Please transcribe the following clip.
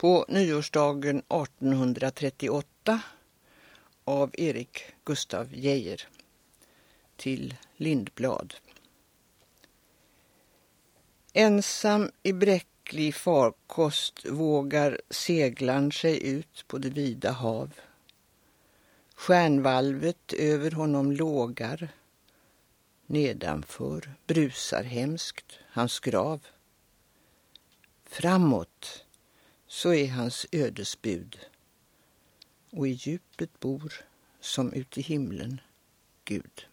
på nyårsdagen 1838 av Erik Gustav Geijer till Lindblad. Ensam i bräcklig farkost vågar seglan sig ut på det vida hav. Stjärnvalvet över honom lågar. Nedanför brusar hemskt hans grav. Framåt så är hans ödesbud och i djupet bor som ute i himlen Gud.